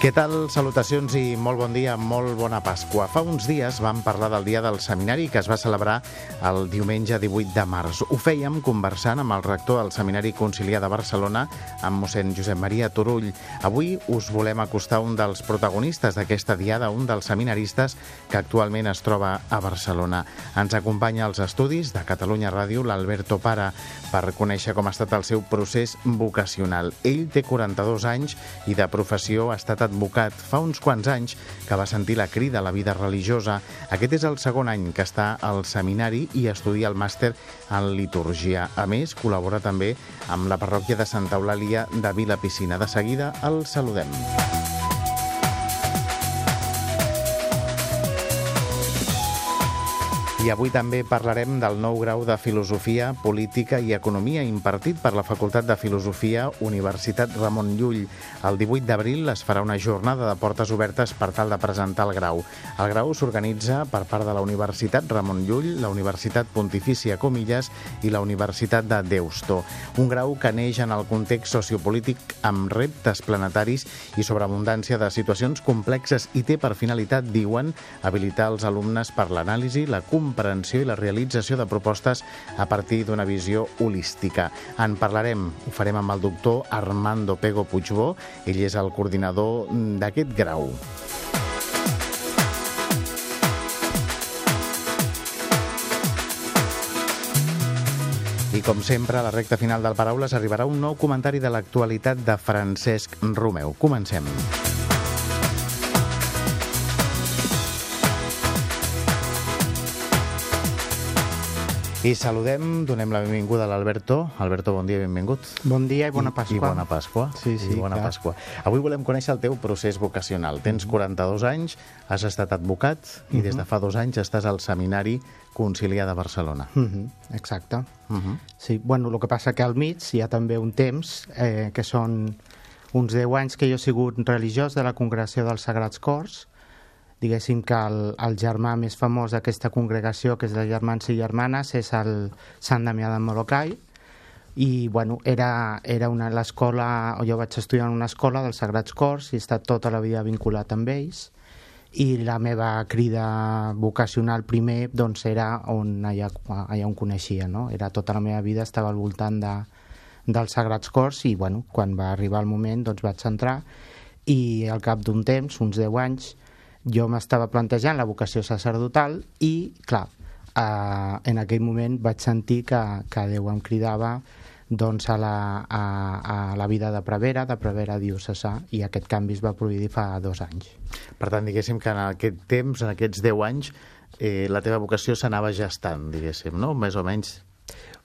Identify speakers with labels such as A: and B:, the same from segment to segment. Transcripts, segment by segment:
A: Què tal? Salutacions i molt bon dia, molt bona Pasqua. Fa uns dies vam parlar del dia del seminari que es va celebrar el diumenge 18 de març. Ho fèiem conversant amb el rector del Seminari Conciliar de Barcelona, amb mossèn Josep Maria Turull. Avui us volem acostar un dels protagonistes d'aquesta diada, un dels seminaristes que actualment es troba a Barcelona. Ens acompanya als estudis de Catalunya Ràdio l'Alberto Para per conèixer com ha estat el seu procés vocacional. Ell té 42 anys i de professió ha estat advocat fa uns quants anys que va sentir la crida a la vida religiosa. Aquest és el segon any que està al seminari i estudia el màster en liturgia. A més, col·labora també amb la parròquia de Santa Eulàlia de Vila Piscina. De seguida el saludem. I avui també parlarem del nou grau de Filosofia, Política i Economia impartit per la Facultat de Filosofia Universitat Ramon Llull. El 18 d'abril es farà una jornada de portes obertes per tal de presentar el grau. El grau s'organitza per part de la Universitat Ramon Llull, la Universitat Pontifícia Comillas i la Universitat de Deusto. Un grau que neix en el context sociopolític amb reptes planetaris i sobreabundància de situacions complexes i té per finalitat, diuen, habilitar els alumnes per l'anàlisi, la comprensió comprensió i la realització de propostes a partir d'una visió holística. En parlarem, ho farem amb el doctor Armando Pego Puigbó, ell és el coordinador d'aquest grau. I com sempre, a la recta final del Paraules arribarà un nou comentari de l'actualitat de Francesc Romeu. Comencem. I saludem, donem la benvinguda a l'Alberto. Alberto, bon dia i benvingut.
B: Bon dia i bona Pasqua.
A: I, i bona Pasqua.
B: Sí, sí,
A: I bona
B: clar.
A: Pasqua. Avui volem conèixer el teu procés vocacional. Tens 42 anys, has estat advocat i des de fa dos anys estàs al Seminari Conciliar de Barcelona.
B: Uh -huh, exacte.
A: Uh -huh.
B: Sí, bueno, el que passa que al mig hi ha també un temps, eh, que són uns 10 anys que jo he sigut religiós de la Congregació dels Sagrats Cors, diguéssim que el, el germà més famós d'aquesta congregació, que és de germans i germanes, és el Sant Damià de Molokai, i bueno, era, era una l'escola, jo vaig estudiar en una escola dels Sagrats Cors i he estat tota la vida vinculat amb ells, i la meva crida vocacional primer doncs era on allà, allà on coneixia, no? Era tota la meva vida estava al voltant de, dels Sagrats Cors i bueno, quan va arribar el moment doncs vaig entrar. I al cap d'un temps, uns 10 anys, jo m'estava plantejant la vocació sacerdotal i, clar, eh, en aquell moment vaig sentir que, que Déu em cridava doncs a la, a, a la vida de prevera, de prevera diocesà, i aquest canvi es va produir fa dos anys.
A: Per tant, diguéssim que en aquest temps, en aquests 10 anys, eh, la teva vocació s'anava gestant, diguéssim, no? Més o menys.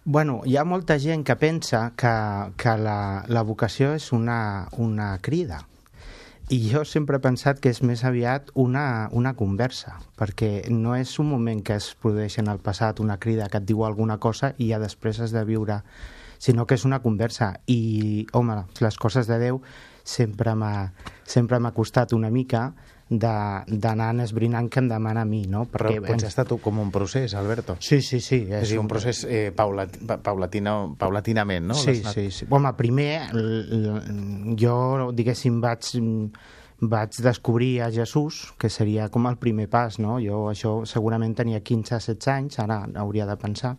B: Bueno, hi ha molta gent que pensa que, que la, la vocació és una, una crida, i jo sempre he pensat que és més aviat una, una conversa, perquè no és un moment que es produeix en el passat una crida que et diu alguna cosa i ja després has de viure, sinó que és una conversa. I, home, les coses de Déu sempre m'ha sempre m'ha costat una mica d'anar esbrinant que em demana a mi, no?
A: Però potser ha estat com un procés, Alberto.
B: Sí, sí, sí.
A: És, és un procés eh, paulat, paulatino, paulatinament, no?
B: Sí, sí, sí. Home, primer, jo, diguéssim, vaig vaig descobrir a Jesús, que seria com el primer pas, no? Jo això segurament tenia 15-16 anys, ara hauria de pensar,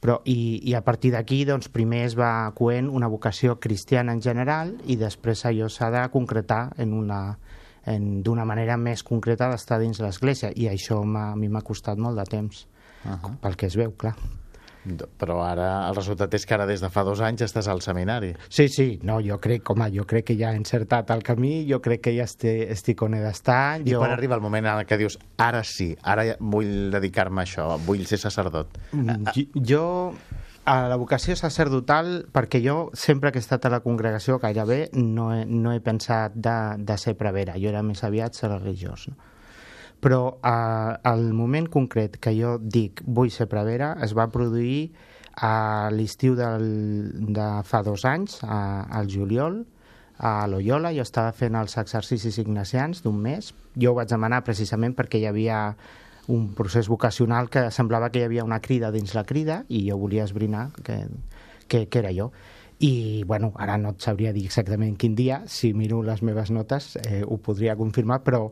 B: però, i, i a partir d'aquí doncs, primer es va coent una vocació cristiana en general i després allò s'ha de concretar en una d'una manera més concreta d'estar dins l'església i això a mi m'ha costat molt de temps uh -huh. pel que es veu, clar
A: però ara el resultat és que ara des de fa dos anys estàs al seminari.
B: Sí, sí, no, jo crec, home, jo crec que ja he encertat el camí, jo crec que ja estic, estic on he d'estar.
A: I
B: jo...
A: quan arriba el moment en què dius, ara sí, ara vull dedicar-me a això, vull ser sacerdot?
B: Jo, a la vocació sacerdotal, perquè jo sempre que he estat a la congregació gairebé no he, no he pensat de, de ser prevera, jo era més aviat ser religiós, no? Però eh, el moment concret que jo dic vull ser prevera es va produir a l'estiu de fa dos anys, a, al juliol, a Loyola, jo estava fent els exercicis ignacians d'un mes. Jo ho vaig demanar precisament perquè hi havia un procés vocacional que semblava que hi havia una crida dins la crida i jo volia esbrinar que, que, que era jo i bueno, ara no et sabria dir exactament quin dia, si miro les meves notes eh, ho podria confirmar, però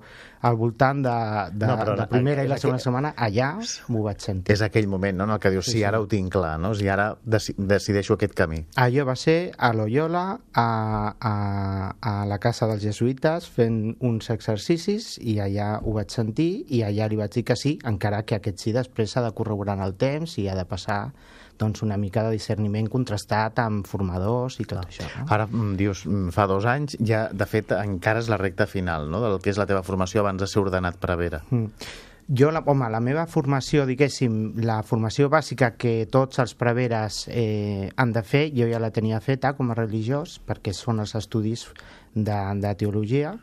B: al voltant de, de, no, de primera i la segona setmana allà m'ho vaig sentir.
A: És aquell moment no, en el que dius, sí, sí, ara ho tinc clar, no? si ara decideixo aquest camí.
B: Allò va ser a Loyola, a, a, a la casa dels jesuïtes, fent uns exercicis i allà ho vaig sentir i allà li vaig dir que sí, encara que aquest sí després s'ha de corroborar en el temps i ha de passar doncs, una mica de discerniment contrastat amb formadors i tot Clar. això. No?
A: Ara mm, dius, mm, fa dos anys, ja de fet encara és la recta final no? del que és la teva formació abans de ser ordenat prevera. Mm.
B: Jo, la, home, la meva formació, diguéssim, la formació bàsica que tots els preveres eh, han de fer, jo ja la tenia feta com a religiós, perquè són els estudis de, de teologia,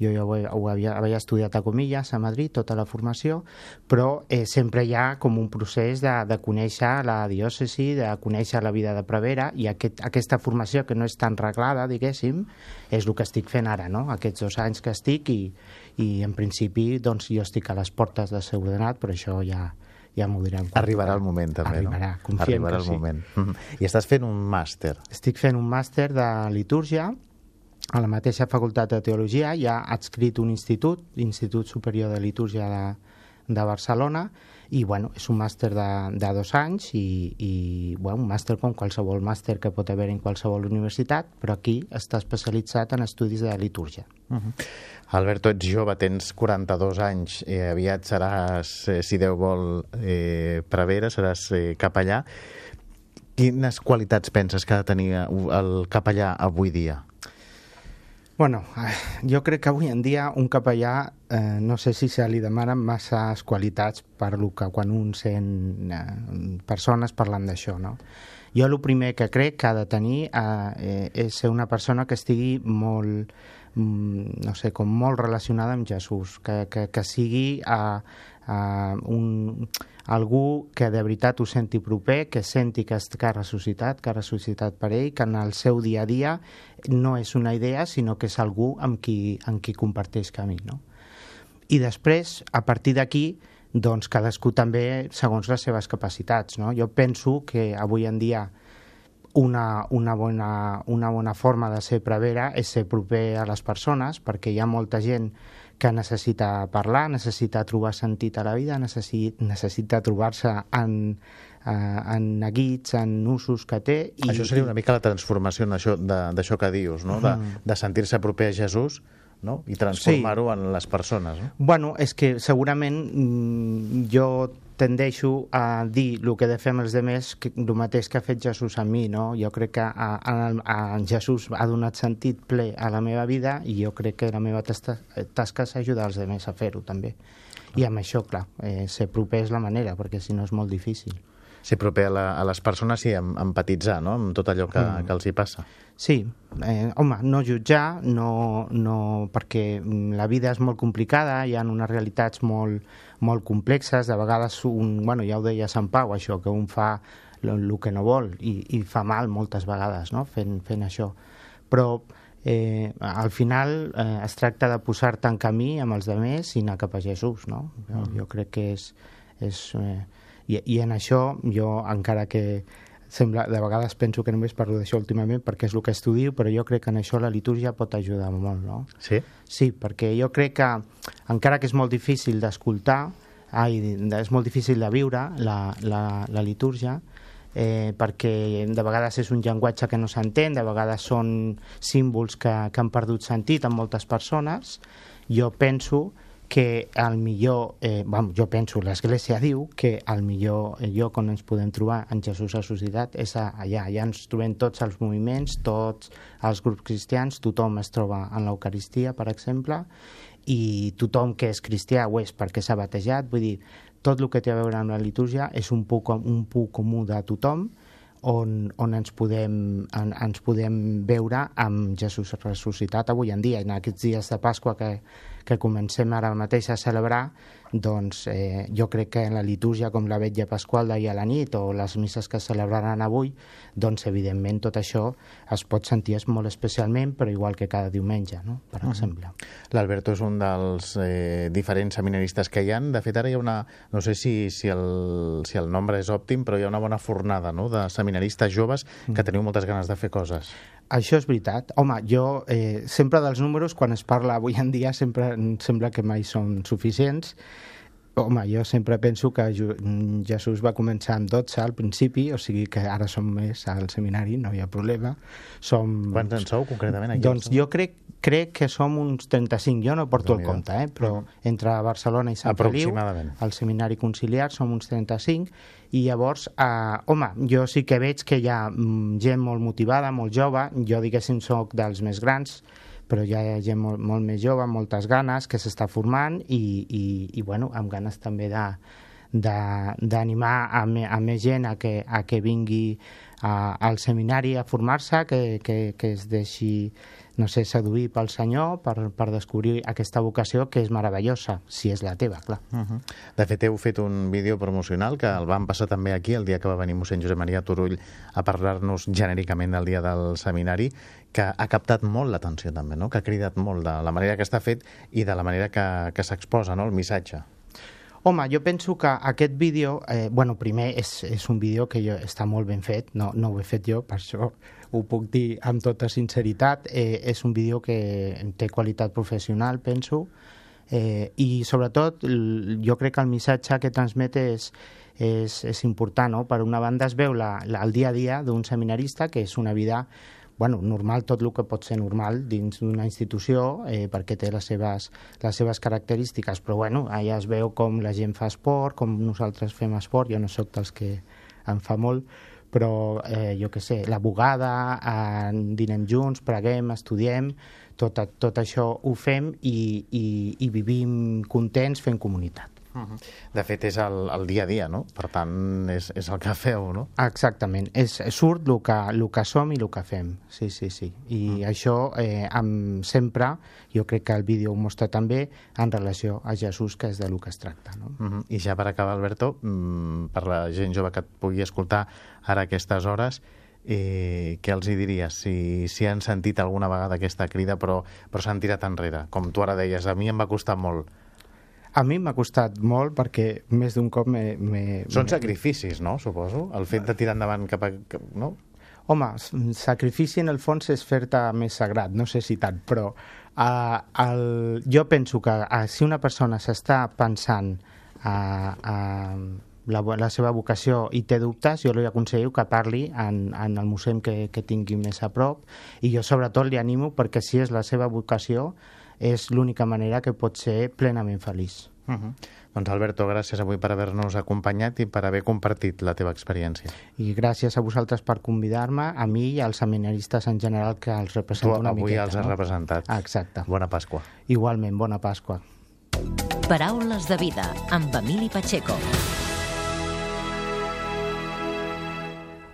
B: jo ja ho, ho havia, havia estudiat a Comillas, a Madrid, tota la formació, però eh, sempre hi ha com un procés de, de conèixer la diòcesi, de conèixer la vida de prevera, i aquest, aquesta formació, que no és tan reglada, diguéssim, és el que estic fent ara, no? aquests dos anys que estic, i, i en principi doncs, jo estic a les portes de ser ordenat, però això ja, ja m'ho diran.
A: Arribarà el moment, també,
B: Arribarà,
A: no? Arribarà el
B: sí.
A: moment. I estàs fent un màster.
B: Estic fent un màster de litúrgia, a la mateixa Facultat de Teologia hi ha adscrit un institut, l'Institut Superior de Litúrgia de, de Barcelona, i bueno, és un màster de, de dos anys i, i bueno, un màster com qualsevol màster que pot haver en qualsevol universitat, però aquí està especialitzat en estudis de litúrgia. Uh -huh.
A: Alberto, ets jove, tens 42 anys, eh, aviat seràs, eh, si Déu vol, eh, prevera, seràs eh, capellà. Quines qualitats penses que ha de tenir el capellà avui dia?
B: Bueno, jo crec que avui en dia un capellà eh, no sé si se li demanen masses qualitats per lo que quan un sent eh, persones parlant d'això, no? Jo el primer que crec que ha de tenir eh, eh, és ser una persona que estigui molt, mm, no sé, com molt relacionada amb Jesús, que, que, que sigui eh, eh, un, algú que de veritat ho senti proper, que senti que, que ha ressuscitat, que ha ressuscitat per ell, que en el seu dia a dia no és una idea, sinó que és algú amb qui, amb qui comparteix camí. No? I després, a partir d'aquí, doncs cadascú també segons les seves capacitats. No? Jo penso que avui en dia una, una, bona, una bona forma de ser prevera és ser proper a les persones, perquè hi ha molta gent que necessita parlar, necessita trobar sentit a la vida, necessita, necessita trobar-se en, eh, en neguits, en usos que té.
A: I, això seria una mica la transformació d'això que dius, no? de, mm. de sentir-se proper a Jesús no? i transformar-ho sí. en les persones. No?
B: Bueno, és que segurament mm, jo tendeixo a dir el que de fer amb els demés que, el mateix que ha fet Jesús a mi, no? Jo crec que a, a, a Jesús ha donat sentit ple a la meva vida i jo crec que la meva tasca, tasca és ajudar els demés a fer-ho també. I amb això, clar, eh, ser proper és la manera, perquè si no és molt difícil
A: ser proper a, la, a les persones i em, empatitzar no? amb tot allò que, mm. que els hi passa.
B: Sí, eh, home, no jutjar, no, no, perquè la vida és molt complicada, hi ha unes realitats molt, molt complexes, de vegades un, bueno, ja ho deia Sant Pau, això, que un fa el que no vol i, i fa mal moltes vegades no? fent, fent això. Però eh, al final eh, es tracta de posar-te en camí amb els altres i anar cap a Jesús, no? Jo, mm. jo crec que és... és eh, i, i en això jo encara que sembla, de vegades penso que només parlo d'això últimament perquè és el que estudio, però jo crec que en això la litúrgia pot ajudar molt, no?
A: Sí?
B: Sí, perquè jo crec que encara que és molt difícil d'escoltar, ai, és molt difícil de viure la, la, la litúrgia, eh, perquè de vegades és un llenguatge que no s'entén, de vegades són símbols que, que han perdut sentit en moltes persones, jo penso que al millor, eh, bueno, jo penso, l'Església diu que al millor lloc on ens podem trobar en Jesús ressuscitat és allà, allà ens trobem tots els moviments, tots els grups cristians, tothom es troba en l'Eucaristia, per exemple, i tothom que és cristià ho és perquè s'ha batejat, vull dir, tot el que té a veure amb la litúrgia és un puc, un puc comú de tothom, on, on ens, podem, en, ens podem veure amb Jesús ressuscitat avui en dia. En aquests dies de Pasqua que, que comencem ara mateix a celebrar, doncs eh, jo crec que en la litúrgia com la vetlla pasqual d'ahir a la nit o les misses que celebraran avui, doncs evidentment tot això es pot sentir molt especialment, però igual que cada diumenge, no? per uh -huh. exemple.
A: L'Alberto és un dels eh, diferents seminaristes que hi han. De fet, ara hi ha una... No sé si, si, el, si el nombre és òptim, però hi ha una bona fornada no? de seminaristes joves que teniu moltes ganes de fer coses.
B: Això és veritat. Home, jo eh, sempre dels números, quan es parla avui en dia, sempre em sembla que mai són suficients Home, jo sempre penso que Jesús va començar amb 12 al principi, o sigui que ara som més al seminari, no hi ha problema.
A: Som... Quants en sou concretament aquí?
B: Doncs jo crec, crec que som uns 35, jo no porto el compte, eh? però entre Barcelona i Sant Feliu, al seminari conciliar, som uns 35, i llavors, eh, home, jo sí que veig que hi ha mm, gent molt motivada, molt jove, jo diguéssim soc dels més grans, però ja hi ha gent molt, molt més jove, amb moltes ganes, que s'està formant i, i, i bueno, amb ganes també de, d'animar a, a més gent a que, a que vingui a, al seminari a formar-se, que, que, que es deixi no sé, seduir pel Senyor per, per descobrir aquesta vocació que és meravellosa, si és la teva, clar. Uh
A: -huh. De fet, heu fet un vídeo promocional que el vam passar també aquí el dia que va venir mossèn Josep Maria Turull a parlar-nos genèricament del dia del seminari, que ha captat molt l'atenció també, no? que ha cridat molt de la manera que està fet i de la manera que, que s'exposa no? el missatge.
B: Home, jo penso que aquest vídeo, eh, bueno, primer és, és un vídeo que jo, està molt ben fet, no, no ho he fet jo, per això ho puc dir amb tota sinceritat, eh, és un vídeo que té qualitat professional, penso, eh, i sobretot jo crec que el missatge que transmet és, és, és important, no? Per una banda es veu la, la, el dia a dia d'un seminarista, que és una vida bueno, normal, tot el que pot ser normal dins d'una institució eh, perquè té les seves, les seves característiques, però bueno, allà es veu com la gent fa esport, com nosaltres fem esport, jo no sóc dels que en fa molt, però eh, jo que sé, la bugada, eh, dinem junts, preguem, estudiem, tot, tot això ho fem i, i, i vivim contents fent comunitat.
A: De fet, és el, el dia a dia, no? Per tant, és, és el que feu, no?
B: Exactament. És, surt el que, el que som i el que fem. Sí, sí, sí. I -huh. això, eh, amb, sempre, jo crec que el vídeo ho mostra també en relació a Jesús, que és de lo que es tracta. No?
A: Uh -huh. I ja per acabar, Alberto, mm, per la gent jove que et pugui escoltar ara aquestes hores, eh, què els hi diries si, si han sentit alguna vegada aquesta crida però, però s'han tirat enrere? Com tu ara deies, a mi em va costar molt
B: a mi m'ha costat molt perquè més d'un cop me, me,
A: Són sacrificis, no? Suposo? El fet de tirar endavant cap a... No?
B: Home, sacrifici en el fons és fer-te més sagrat, no sé si tant, però uh, el, jo penso que uh, si una persona s'està pensant a, uh, uh, la, la seva vocació i té dubtes, jo li aconsello que parli en, en el museu que, que tingui més a prop i jo sobretot li animo perquè si és la seva vocació és l'única manera que pot ser plenament feliç. Uh
A: -huh. Doncs Alberto, gràcies avui per haver-nos acompanyat i per haver compartit la teva experiència.
B: I gràcies a vosaltres per convidar-me, a mi i als seminaristes en general que els represento tu, una
A: avui
B: miqueta.
A: avui els has
B: no?
A: representat.
B: Ah, exacte.
A: Bona Pasqua.
B: Igualment, bona Pasqua.
C: Paraules de vida, amb Emili Pacheco.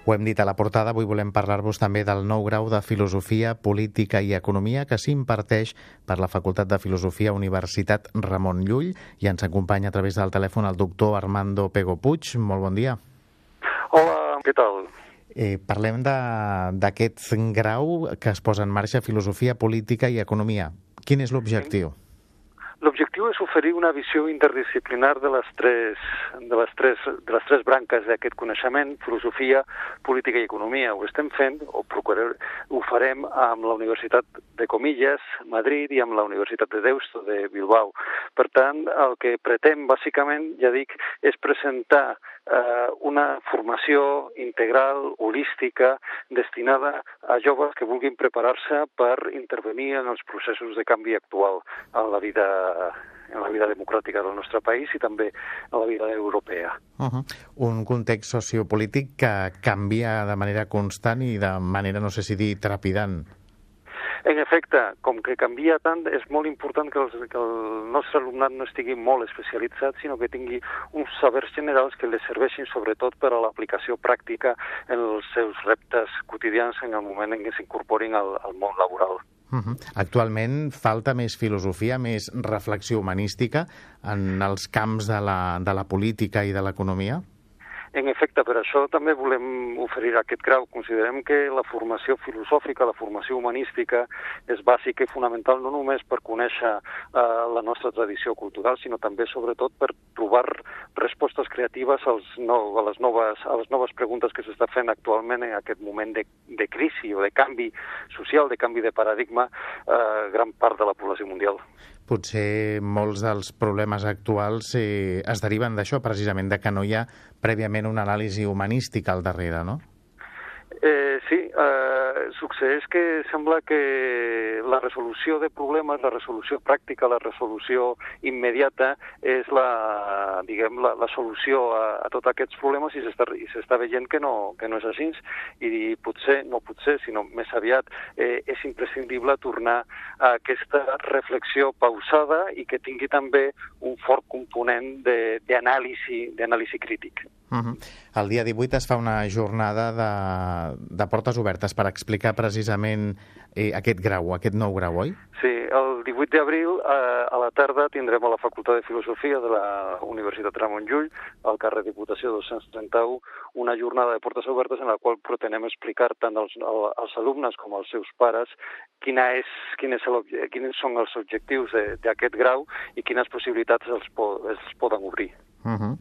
A: Ho hem dit a la portada, avui volem parlar-vos també del nou grau de Filosofia, Política i Economia que s'imparteix per la Facultat de Filosofia Universitat Ramon Llull i ens acompanya a través del telèfon el doctor Armando Pego Puig. Molt bon dia.
D: Hola, què tal?
A: Eh, parlem d'aquest grau que es posa en marxa Filosofia, Política i Economia. Quin és l'objectiu? Sí.
D: L'objectiu és oferir una visió interdisciplinar de les tres, de les tres, de les tres branques d'aquest coneixement, filosofia, política i economia. Ho estem fent, o procurem, ho farem amb la Universitat de Comillas, Madrid, i amb la Universitat de Deusto, de Bilbao. Per tant, el que pretén, bàsicament, ja dic, és presentar eh, una formació integral, holística, destinada a joves que vulguin preparar-se per intervenir en els processos de canvi actual en la vida en la vida democràtica del nostre país i també en la vida europea.
A: Uh -huh. Un context sociopolític que canvia de manera constant i de manera, no sé si dir, trepidant.
D: En efecte, com que canvia tant, és molt important que, els, que el nostre alumnat no estigui molt especialitzat, sinó que tingui uns sabers generals que li serveixin sobretot per a l'aplicació pràctica en els seus reptes quotidians en el moment en què s'incorporin al, al món laboral.
A: Uh -huh. Actualment falta més filosofia, més reflexió humanística en els camps de la, de la política i de l'economia?
D: En efecte, per això també volem oferir aquest grau. Considerem que la formació filosòfica, la formació humanística, és bàsica i fonamental no només per conèixer eh, la nostra tradició cultural, sinó també, sobretot, per trobar respostes creatives als no, a, les noves, a les noves preguntes que s'està fent actualment en aquest moment de, de crisi o de canvi social, de canvi de paradigma, eh, gran part de la població mundial
A: potser molts dels problemes actuals eh, es deriven d'això, precisament, de que no hi ha prèviament una anàlisi humanística al darrere, no?
D: Eh, sí, eh, succeeix que sembla que la resolució de problemes, la resolució pràctica, la resolució immediata és la, diguem, la, la solució a, a tots aquests problemes i s'està veient que no, que no és així i potser, no potser, sinó més aviat eh, és imprescindible tornar a aquesta reflexió pausada i que tingui també un fort component d'anàlisi crític.
A: Uh -huh. El dia 18 es fa una jornada de, de portes obertes per explicar precisament eh, aquest grau, aquest nou grau, oi?
D: Sí, el 18 d'abril eh, a la tarda tindrem a la Facultat de Filosofia de la Universitat Ramon Llull, al carrer Diputació 231, una jornada de portes obertes en la qual pretenem explicar tant als, als alumnes com als seus pares quina és, quin és quins són els objectius d'aquest grau i quines possibilitats els, po, els poden obrir.
A: Uh -huh.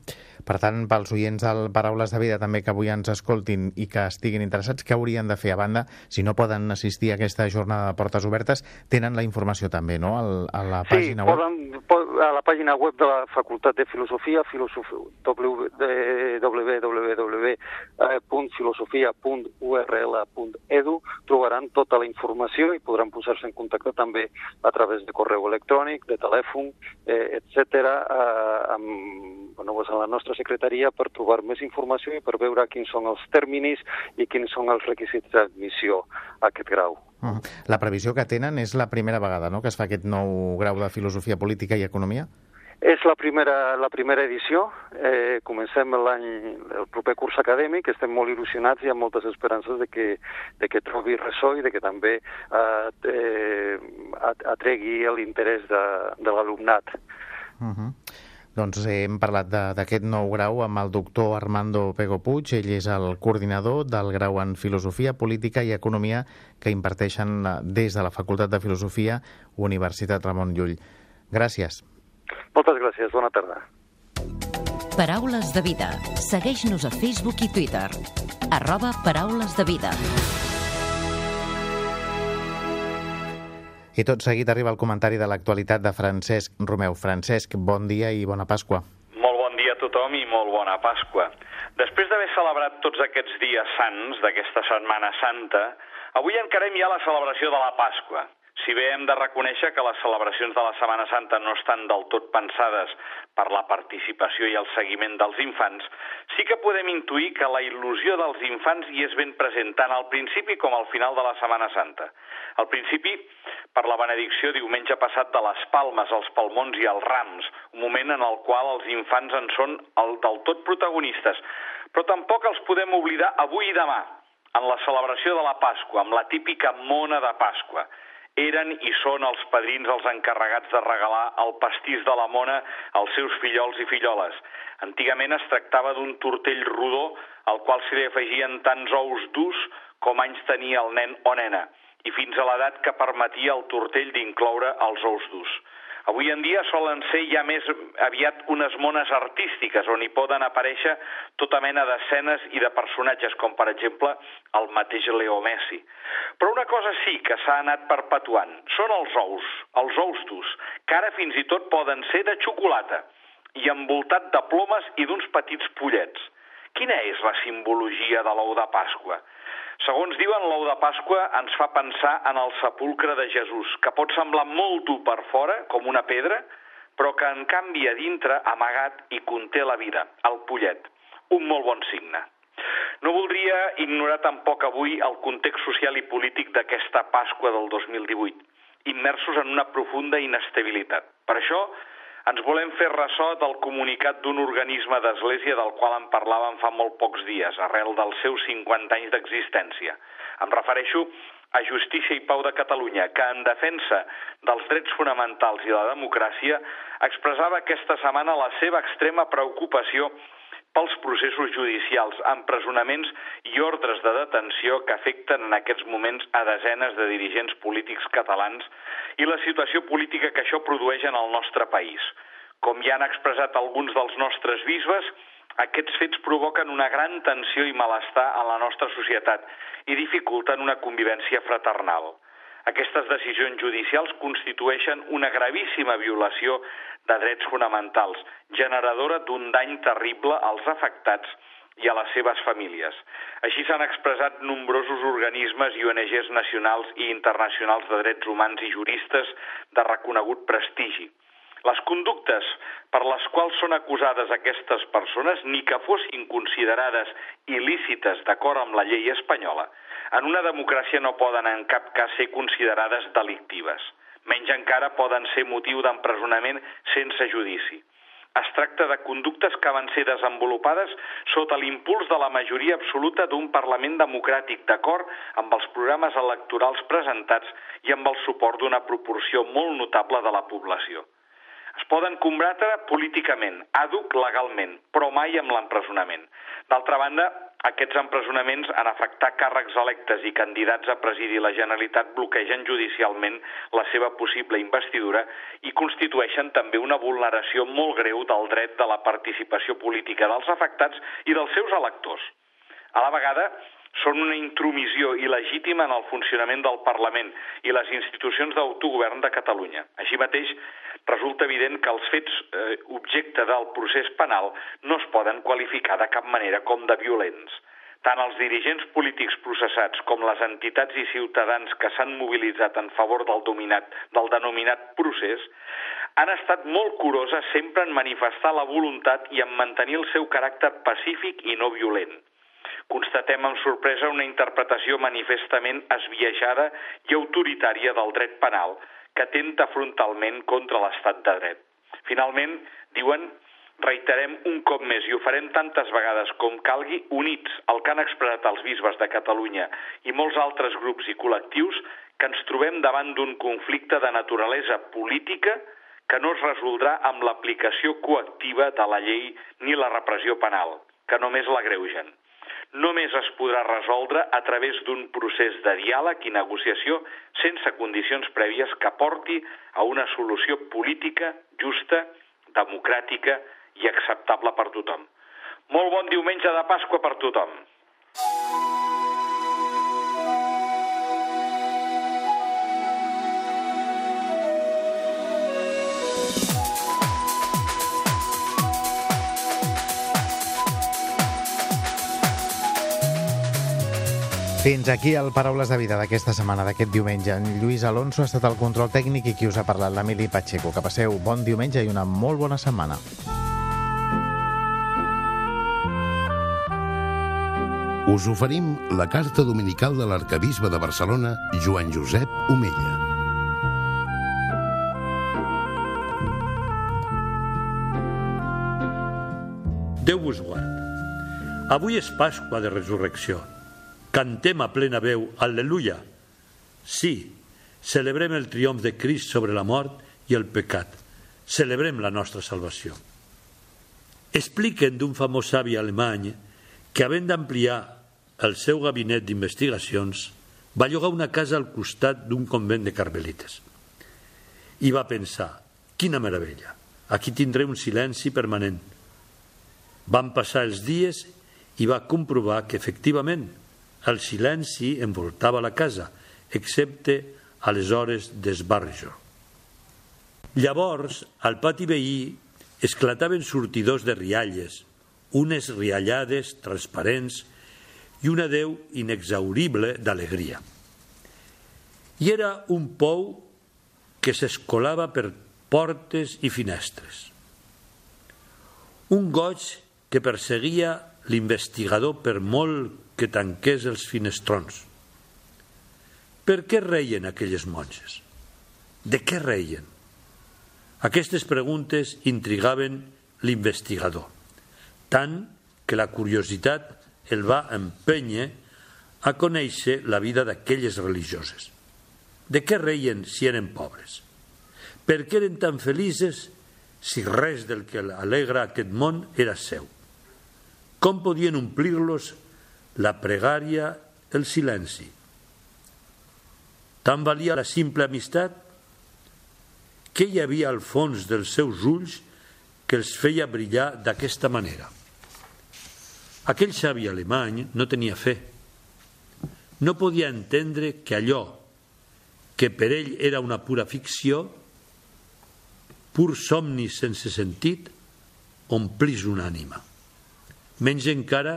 A: Per tant, pels oients del Paraules de Vida també que avui ens escoltin i que estiguin interessats, què haurien de fer a banda? Si no poden assistir a aquesta jornada de portes obertes, tenen la informació també, no?, a la pàgina
D: sí,
A: web.
D: Poden, a la pàgina web de la Facultat de Filosofia, filosofi, www.filosofia.url.edu, trobaran tota la informació i podran posar-se en contacte també a través de correu electrònic, de telèfon, eh, etc. Eh, amb bueno, pues a la nostra secretaria per trobar més informació i per veure quins són els terminis i quins són els requisits d'admissió a aquest grau.
A: -huh. La previsió que tenen és la primera vegada no?, que es fa aquest nou grau de Filosofia Política i Economia?
D: És la primera, la primera edició, eh, comencem l'any, el proper curs acadèmic, estem molt il·lusionats i amb moltes esperances de que, de que trobi ressò i de que també eh, eh, atregui l'interès de, de l'alumnat.
A: Uh -huh. Doncs hem parlat d'aquest nou grau amb el doctor Armando Pego Puig. Ell és el coordinador del grau en Filosofia, Política i Economia que imparteixen des de la Facultat de Filosofia Universitat Ramon Llull. Gràcies.
D: Moltes gràcies. Bona tarda.
C: Paraules de vida. Segueix-nos a Facebook i Twitter. Arroba Paraules de vida.
A: I tot seguit arriba el comentari de l'actualitat de Francesc Romeu. Francesc, bon dia i bona Pasqua.
E: Molt bon dia a tothom i molt bona Pasqua. Després d'haver celebrat tots aquests dies sants d'aquesta Setmana Santa, avui encarem ja la celebració de la Pasqua. Si bé hem de reconèixer que les celebracions de la Setmana Santa no estan del tot pensades per la participació i el seguiment dels infants, sí que podem intuir que la il·lusió dels infants hi és ben present tant al principi com al final de la Setmana Santa. Al principi, per la benedicció diumenge passat de les palmes, els palmons i els rams, un moment en el qual els infants en són el del tot protagonistes, però tampoc els podem oblidar avui i demà, en la celebració de la Pasqua, amb la típica mona de Pasqua eren i són els padrins els encarregats de regalar el pastís de la mona als seus fillols i filloles. Antigament es tractava d'un tortell rodó al qual s'hi afegien tants ous durs com anys tenia el nen o nena, i fins a l'edat que permetia el tortell d'incloure els ous durs. Avui en dia solen ser ja més aviat unes mones artístiques on hi poden aparèixer tota mena d'escenes i de personatges, com per exemple el mateix Leo Messi. Però una cosa sí que s'ha anat perpetuant, són els ous, els ous que ara fins i tot poden ser de xocolata i envoltat de plomes i d'uns petits pollets. Quina és la simbologia de l'ou de Pasqua? Segons diuen, l'ou de Pasqua ens fa pensar en el sepulcre de Jesús, que pot semblar molt dur per fora, com una pedra, però que en canvi a dintre, amagat, i conté la vida, el pollet. Un molt bon signe. No voldria ignorar tampoc avui el context social i polític d'aquesta Pasqua del 2018, immersos en una profunda inestabilitat. Per això, ens volem fer ressò del comunicat d'un organisme d'església del qual en parlàvem fa molt pocs dies, arrel dels seus 50 anys d'existència. Em refereixo a Justícia i Pau de Catalunya, que en defensa dels drets fonamentals i la democràcia expressava aquesta setmana la seva extrema preocupació pels processos judicials, empresonaments i ordres de detenció que afecten en aquests moments a desenes de dirigents polítics catalans i la situació política que això produeix en el nostre país. Com ja han expressat alguns dels nostres bisbes, aquests fets provoquen una gran tensió i malestar en la nostra societat i dificulten una convivència fraternal. Aquestes decisions judicials constitueixen una gravíssima violació de drets fonamentals, generadora d'un dany terrible als afectats i a les seves famílies. Així s'han expressat nombrosos organismes i ONGs nacionals i internacionals de drets humans i juristes de reconegut prestigi. Les conductes per les quals són acusades aquestes persones, ni que fossin considerades il·lícites d'acord amb la llei espanyola, en una democràcia no poden en cap cas ser considerades delictives. Menys encara poden ser motiu d'empresonament sense judici. Es tracta de conductes que van ser desenvolupades sota l'impuls de la majoria absoluta d'un Parlament democràtic d'acord amb els programes electorals presentats i amb el suport d'una proporció molt notable de la població. Es poden combatre políticament, àduc legalment, però mai amb l'empresonament. D'altra banda, aquests empresonaments en afectar càrrecs electes i candidats a presidir la Generalitat bloquegen judicialment la seva possible investidura i constitueixen també una vulneració molt greu del dret de la participació política dels afectats i dels seus electors. A la vegada, són una intromissió il·legítima en el funcionament del Parlament i les institucions d'autogovern de Catalunya. Així mateix, resulta evident que els fets eh, objecte del procés penal no es poden qualificar de cap manera com de violents. Tant els dirigents polítics processats com les entitats i ciutadans que s'han mobilitzat en favor del, dominat, del denominat procés han estat molt curoses sempre en manifestar la voluntat i en mantenir el seu caràcter pacífic i no violent. Constatem amb sorpresa una interpretació manifestament esbiaixada i autoritària del dret penal, que atenta frontalment contra l'estat de dret. Finalment, diuen, reiterem un cop més i ho farem tantes vegades com calgui, units al que han expressat els bisbes de Catalunya i molts altres grups i col·lectius, que ens trobem davant d'un conflicte de naturalesa política que no es resoldrà amb l'aplicació coactiva de la llei ni la repressió penal, que només l'agreugen només es podrà resoldre a través d'un procés de diàleg i negociació sense condicions prèvies que porti a una solució política justa, democràtica i acceptable per tothom. Molt bon diumenge de Pasqua per tothom.
A: Fins aquí el Paraules de Vida d'aquesta setmana, d'aquest diumenge. En Lluís Alonso ha estat el control tècnic i qui us ha parlat, l'Emili Pacheco. Que passeu bon diumenge i una molt bona setmana.
F: Us oferim la carta dominical de l'arcabisbe de Barcelona, Joan Josep Omella.
G: Déu vos guard. Avui és Pasqua de Resurrecció. Cantem a plena veu, Al·leluia. Sí, celebrem el triomf de Crist sobre la mort i el pecat. Celebrem la nostra salvació. Expliquen d'un famós savi alemany que, havent d'ampliar el seu gabinet d'investigacions, va llogar una casa al costat d'un convent de carmelites. I va pensar, quina meravella, aquí tindré un silenci permanent. Van passar els dies i va comprovar que, efectivament, el silenci envoltava la casa, excepte a les hores d'esbarjo. Llavors, al pati veí esclataven sortidors de rialles, unes riallades transparents i una deu inexaurible d'alegria. I era un pou que s'escolava per portes i finestres. Un goig que perseguia l'investigador per molt que tanqués els finestrons. Per què reien aquelles monges? De què reien? Aquestes preguntes intrigaven l'investigador, tant que la curiositat el va empènyer a conèixer la vida d'aquelles religioses. De què reien si eren pobres? Per què eren tan felices si res del que alegra aquest món era seu? Com podien omplir-los la pregària, el silenci? Tant valia la simple amistat? Què hi havia al fons dels seus ulls que els feia brillar d'aquesta manera? Aquell savi alemany no tenia fe. No podia entendre que allò que per ell era una pura ficció, pur somni sense sentit, omplís una ànima. Menys encara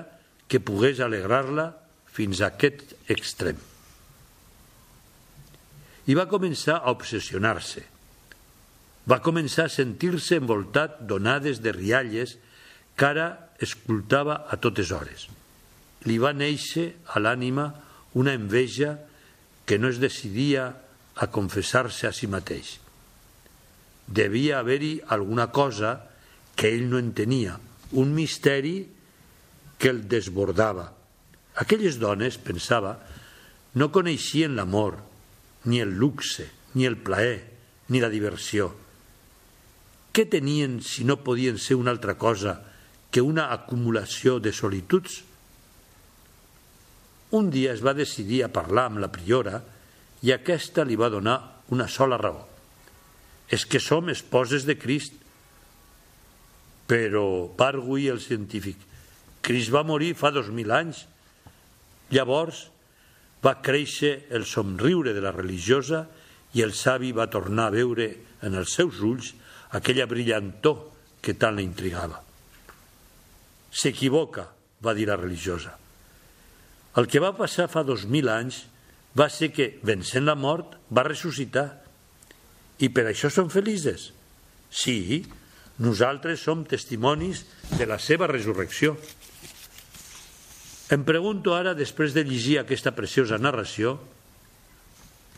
G: que pogués alegrar-la fins a aquest extrem. I va començar a obsessionar-se. Va començar a sentir-se envoltat d'onades de rialles que ara escoltava a totes hores. Li va néixer a l'ànima una enveja que no es decidia a confessar-se a si mateix. Devia haver-hi alguna cosa que ell no entenia, un misteri que el desbordava. Aquelles dones, pensava, no coneixien l'amor, ni el luxe, ni el plaer, ni la diversió. Què tenien si no podien ser una altra cosa que una acumulació de solituds? Un dia es va decidir a parlar amb la priora i aquesta li va donar una sola raó. És que som esposes de Crist. Però, va arguir el científic, Crist va morir fa dos mil anys. Llavors va créixer el somriure de la religiosa i el savi va tornar a veure en els seus ulls aquella brillantor que tant la intrigava. S'equivoca, va dir la religiosa. El que va passar fa dos mil anys va ser que, vencent la mort, va ressuscitar. I per això som felices. Sí, nosaltres som testimonis de la seva resurrecció. Em pregunto ara, després de llegir aquesta preciosa narració,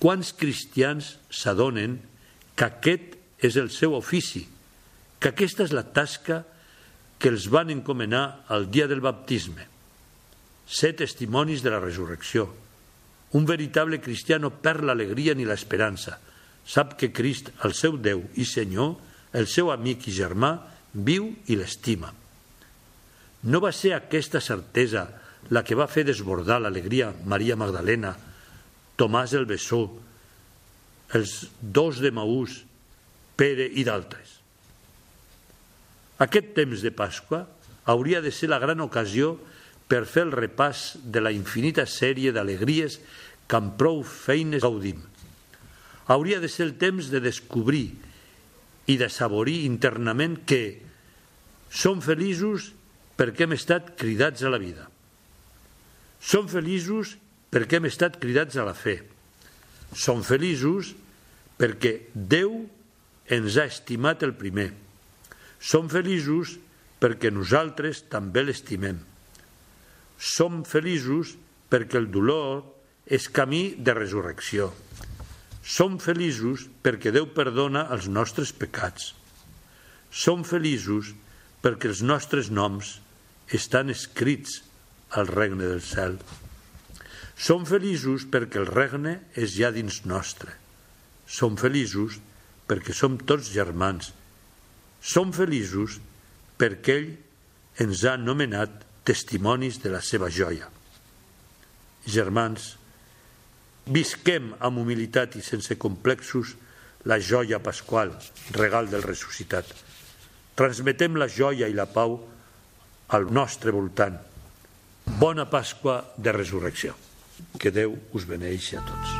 G: quants cristians s'adonen que aquest és el seu ofici, que aquesta és la tasca que els van encomanar al dia del baptisme. Ser testimonis de la resurrecció, un veritable cristià no perd l'alegria ni l'esperança. Sap que Crist, el seu Déu i Senyor, el seu amic i germà, viu i l'estima. No va ser aquesta certesa la que va fer desbordar l'alegria Maria Magdalena, Tomàs el Bessó, els dos de Maús, Pere i d'altres. Aquest temps de Pasqua hauria de ser la gran ocasió per fer el repàs de la infinita sèrie d'alegries que amb prou feines gaudim. Hauria de ser el temps de descobrir i de saborir internament que som feliços perquè hem estat cridats a la vida. Som feliços perquè hem estat cridats a la fe. Som feliços perquè Déu ens ha estimat el primer. Som feliços perquè nosaltres també l'estimem. Som feliços perquè el dolor és camí de resurrecció. Som feliços perquè Déu perdona els nostres pecats. Som feliços perquè els nostres noms estan escrits al regne del cel. Som feliços perquè el regne és ja dins nostre. Som feliços perquè som tots germans. Som feliços perquè ell ens ha nomenat testimonis de la seva joia. Germans, visquem amb humilitat i sense complexos la joia pasqual, regal del ressuscitat. Transmetem la joia i la pau al nostre voltant. Bona Pasqua de Resurrecció. Que Déu us beneixi a tots.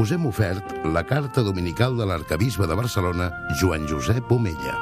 F: Us hem ofert la carta dominical de l'arcabisbe de Barcelona, Joan Josep Omella.